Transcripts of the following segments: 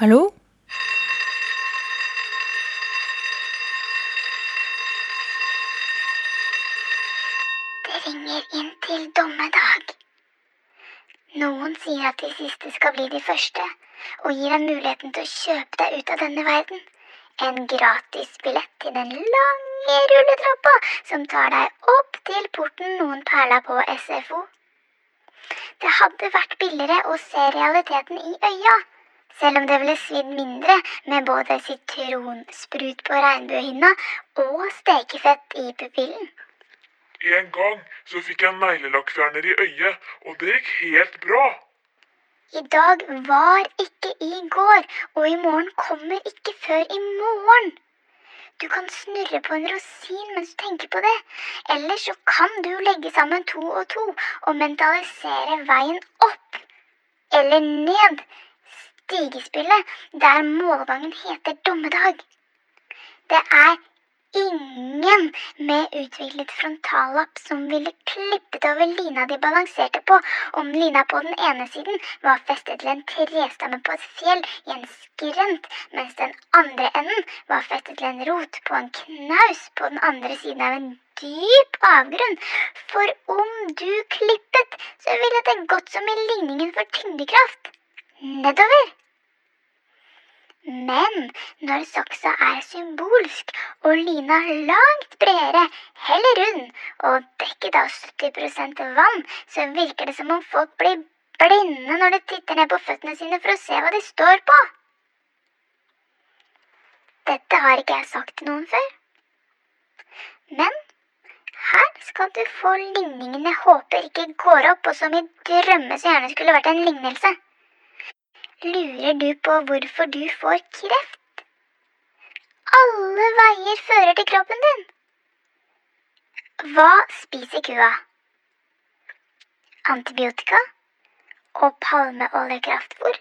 Hallo? Det ringer inn til dommedag. Noen sier at de siste skal bli de første, og gir deg muligheten til å kjøpe deg ut av denne verden. En gratis billett til den lange rulletrappa som tar deg opp til porten noen perler på SFO. Det hadde vært billigere å se realiteten i øya, selv om det ville svidd mindre med både sitronsprut på regnbuehinna og stekefett i pupillen. En gang så fikk jeg neglelakkfjerner i øyet, og det gikk helt bra. I dag var ikke i går, og i morgen kommer ikke før i morgen. Du kan snurre på en rosin mens du tenker på det, eller så kan du legge sammen to og to og mentalisere veien opp eller ned stigespillet der målgangen heter dommedag. Det er ingen med utviklet frontallapp som ville klippet over lina de balanserte på om lina på den ene siden var festet til en trestamme på et fjell i en skrent, mens den andre enden var festet til en rot på en knaus på den andre siden av en dyp avgrunn. For om du klippet, så ville det gått som i ligningen for tyngdekraft. Nedover. Når saksa er symbolsk og lina langt bredere, heller rund og dekket av 70% vann, så virker det som om folk blir blinde når de titter ned på føttene sine for å se hva de står på. Dette har ikke jeg sagt til noen før. Men her skal du få ligningen jeg håper ikke går opp, og som i drømme så gjerne skulle vært en lignelse. Lurer du på hvorfor du får kreft? Alle veier fører til kroppen din. Hva spiser kua? Antibiotika og palmeoljekraftfôr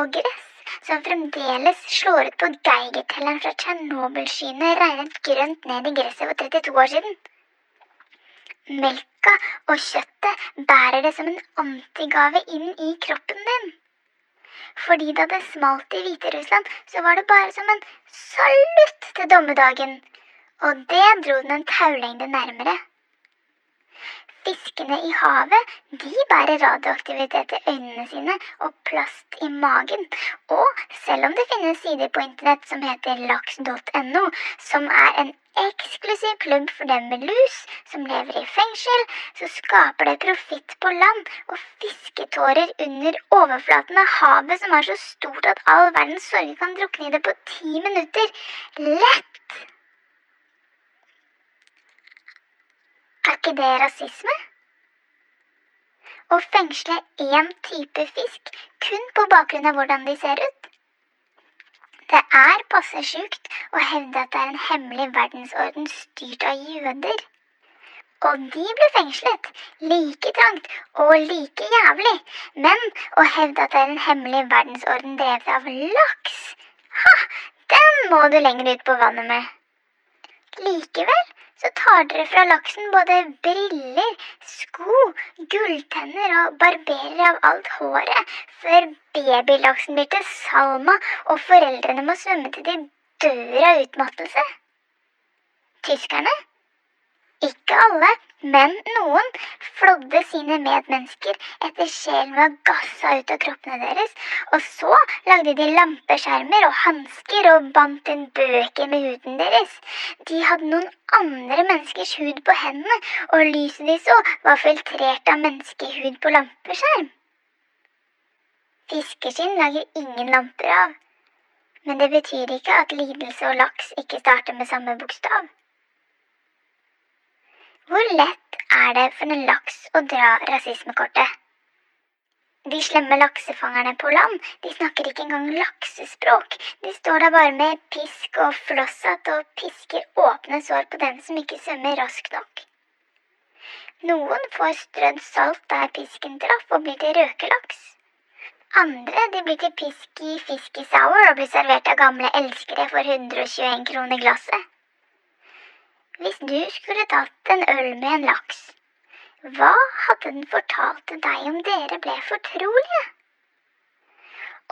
og gress som fremdeles slår ut på Geigertelleren fra Tsjernobyl-skyene regnet grønt ned i gresset for 32 år siden. Melka og kjøttet bærer det som en antigave inn i kroppen din. Fordi da det smalt i Hviterussland, så var det bare som en salutt til dommedagen. Og det dro den en taulengde nærmere. Fiskene i havet de bærer radioaktivitet i øynene sine og plast i magen. Og selv om det finnes sider på internett som heter laks.no, som er en eksklusiv klubb for dem med lus som lever i fengsel, så skaper det profitt på land og fisketårer under overflaten av havet som er så stort at all verdens sorger kan drukne i det på ti minutter. Lett! Er ikke det rasisme? Å fengsle én type fisk kun på bakgrunn av hvordan de ser ut? Det er passe sjukt å hevde at det er en hemmelig verdensorden styrt av jøder. Og de ble fengslet, like trangt og like jævlig. Men å hevde at det er en hemmelig verdensorden drevet av laks, ha, den må du lenger ut på vannet med. Likevel tar dere fra laksen både briller, sko, gulltenner og barberer av alt håret, før babylaksen blir til Salma og foreldrene må svømme til de dør av utmattelse. Tyskerne? Ikke alle, men noen flådde sine medmennesker etter sjelen var gassa ut av kroppene deres, og så lagde de lampeskjermer og hansker og bandt inn bøker med huden deres. De hadde noen andre menneskers hud på hendene, og lyset de så, var filtrert av menneskehud på lampeskjerm. Fiskeskinn lager ingen lamper av, men det betyr ikke at lidelse og laks ikke starter med samme bokstav. Hvor lett er det for en laks å dra rasismekortet? De slemme laksefangerne på land de snakker ikke engang laksespråk. De står der bare med pisk og flosshatt og pisker åpne sår på den som ikke svømmer raskt nok. Noen får strødd salt der pisken traff og blir til røkelaks. Andre de blir til pisk i fisk sour og blir servert av gamle elskere for 121 kroner glasset. Hvis du skulle tatt en øl med en laks, hva hadde den fortalt til deg om dere ble fortrolige?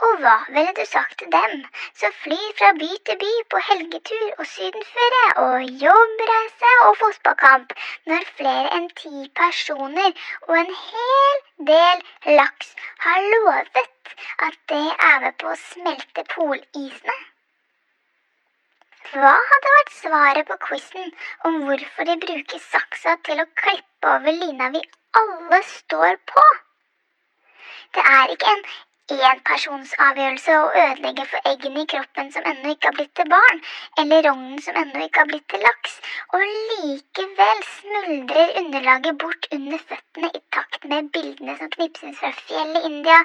Og hva ville du sagt til dem som flyr fra by til by på helgetur og sydenføre og jobbreise og fotballkamp når flere enn ti personer og en hel del laks har lovet at det er med på å smelte polisene? Hva hadde vært svaret på quizen om hvorfor de bruker saksa til å klippe over lina vi alle står på? Det er ikke en enpersonsavgjørelse å ødelegge for eggene i kroppen som ennå ikke har blitt til barn, eller rognen som ennå ikke har blitt til laks, og likevel smuldrer underlaget bort under føttene i takt med bildene som knipses fra fjellet i India,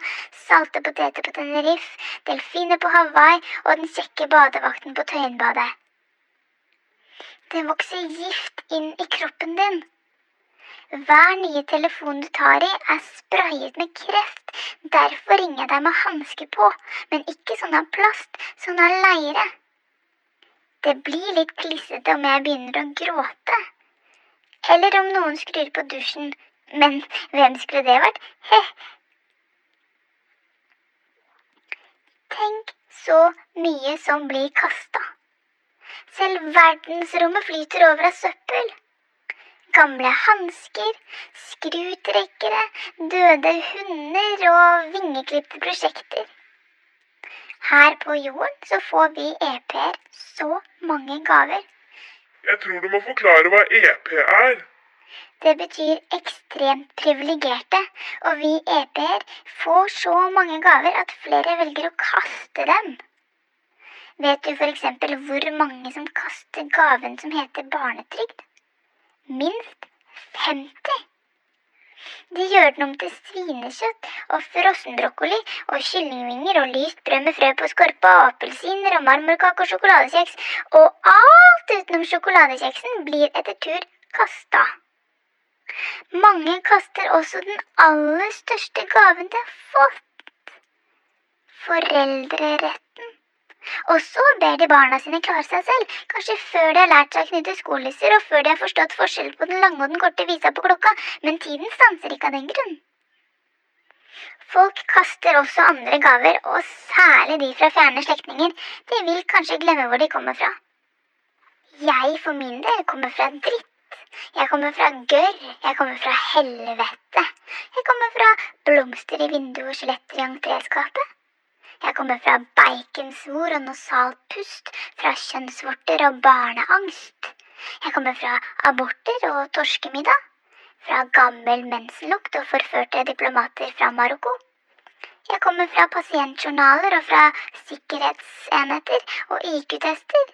salte poteter på Tenerife, delfiner på Hawaii og den kjekke badevakten på Tøyenbadet. Det vokser gift inn i kroppen din. Hver nye telefon du tar i, er sprayet med kreft. Derfor ringer jeg deg med hansker på, men ikke sånn av plast, sånn av leire. Det blir litt klissete om jeg begynner å gråte. Eller om noen skrur på dusjen. Men hvem skulle det vært? He. Tenk så mye som blir kasta. Selv verdensrommet flyter over av søppel. Gamle hansker, skrutrekkere, døde hunder og vingeklipte prosjekter. Her på jorden så får vi EP-er så mange gaver. Jeg tror du må forklare hva EP er. Det betyr ekstremt privilegerte, og vi EP-er får så mange gaver at flere velger å kaste dem. Vet du f.eks. hvor mange som kaster gaven som heter barnetrygd? Minst 50. De gjør den om til svinekjøtt og frossenbrokkoli og kyllingvinger og lyst brød med frø på skorpa og appelsiner og marmorkake og sjokoladekjeks, og alt utenom sjokoladekjeksen blir etter tur kasta. Mange kaster også den aller største gaven de har fått foreldreretten. Og så ber de barna sine klare seg selv, kanskje før de har lært seg å knytte skolisser, og før de har forstått forskjell på den lange og den korte visa på klokka, men tiden stanser ikke av den grunn. Folk kaster også andre gaver, og særlig de fra fjerne slektninger. De vil kanskje glemme hvor de kommer fra. Jeg for min del kommer fra dritt. Jeg kommer fra gørr. Jeg kommer fra helvete. Jeg kommer fra blomster i vinduet og skjeletter i entréskapet. Jeg kommer fra baconsvor og nasal pust, fra kjønnsvorter og barneangst. Jeg kommer fra aborter og torskemiddag, fra gammel mensenlukt og forførte diplomater fra Marokko. Jeg kommer fra pasientjournaler og fra sikkerhetsenheter og IQ-tester.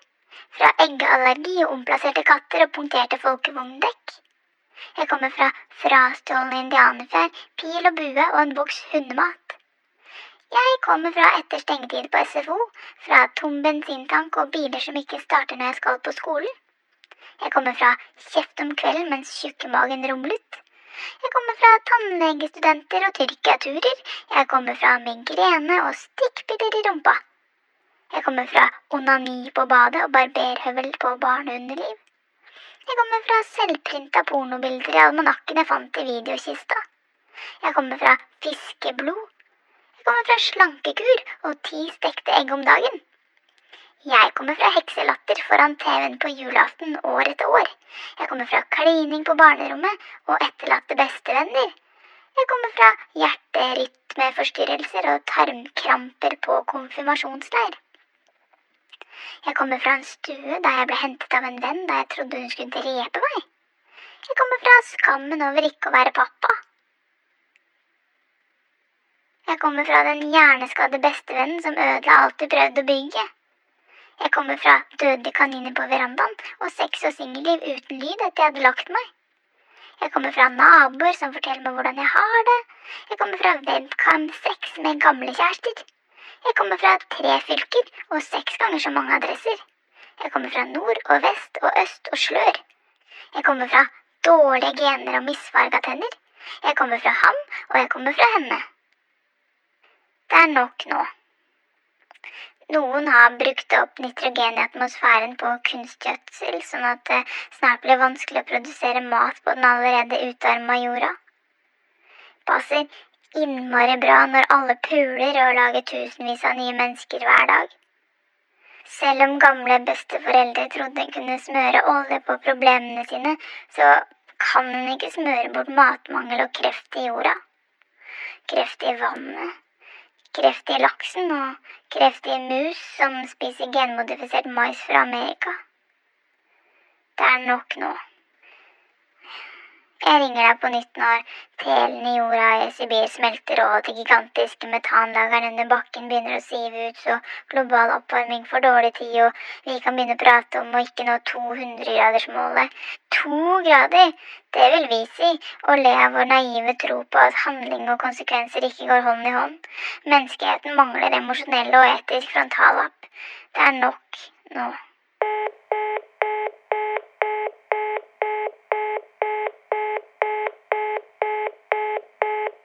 Fra eggeallergi og omplasserte katter og punkterte folkevogndekk. Jeg kommer fra frastjålne indianerfjær, pil og bue og en boks hundemat. Jeg kommer fra etter stengetid på SFO, fra tom bensintank og biler som ikke starter når jeg skal på skolen. Jeg kommer fra kjeft om kvelden mens tjukkemagen rumlet. Jeg kommer fra tannlegestudenter og tyrkiaturer. Jeg kommer fra migrene og stikkpiller i rumpa. Jeg kommer fra onani på badet og barberhøvel på barneunderliv. Jeg kommer fra selvprinta pornobilder i almanakken jeg fant i videokista. Jeg kommer fra fiskeblod kommer fra slankekur og ti stekte egg om dagen. Jeg kommer fra hekselatter foran TV-en på julaften år etter år. Jeg kommer fra klining på barnerommet og etterlatte bestevenner. Jeg kommer fra hjerterytmeforstyrrelser og tarmkramper på konfirmasjonsleir. Jeg kommer fra en stue der jeg ble hentet av en venn da jeg trodde hun skulle drepe meg. Jeg kommer fra skammen over ikke å være pappa. Jeg kommer fra den hjerneskadde bestevennen som ødela alt du prøvde å bygge. Jeg kommer fra døde kaniner på verandaen og sex og singelliv uten lyd etter jeg hadde lagt meg. Jeg kommer fra naboer som forteller meg hvordan jeg har det. Jeg kommer fra webcam-sex med gamle kjærester. Jeg kommer fra tre fylker og seks ganger så mange adresser. Jeg kommer fra nord og vest og øst og slør. Jeg kommer fra dårlige gener og misfarga tenner. Jeg kommer fra ham, og jeg kommer fra henne. Det er nok nå. Noen har brukt opp nitrogen i atmosfæren på kunstgjødsel, sånn at det snart blir vanskelig å produsere mat på den allerede utarma jorda. Passer innmari bra når alle puler og lager tusenvis av nye mennesker hver dag. Selv om gamle besteforeldre trodde en kunne smøre olje på problemene sine, så kan en ikke smøre bort matmangel og kreft i jorda. Kreft i vannet, kreft i laksen og kreft i mus som spiser genmodifisert mais fra Amerika. Det er nok nå. Jeg ringer deg på nytt når telene i jorda i Sibir smelter og de gigantiske metanlagrene under bakken begynner å sive ut, så global oppvarming får dårlig tid, og vi kan begynne å prate om å ikke nå 200-gradersmålet. To grader! Det vil vi si, og le av vår naive tro på at handling og konsekvenser ikke går hånd i hånd. Menneskeheten mangler emosjonell og etisk frontallapp. Det er nok nå.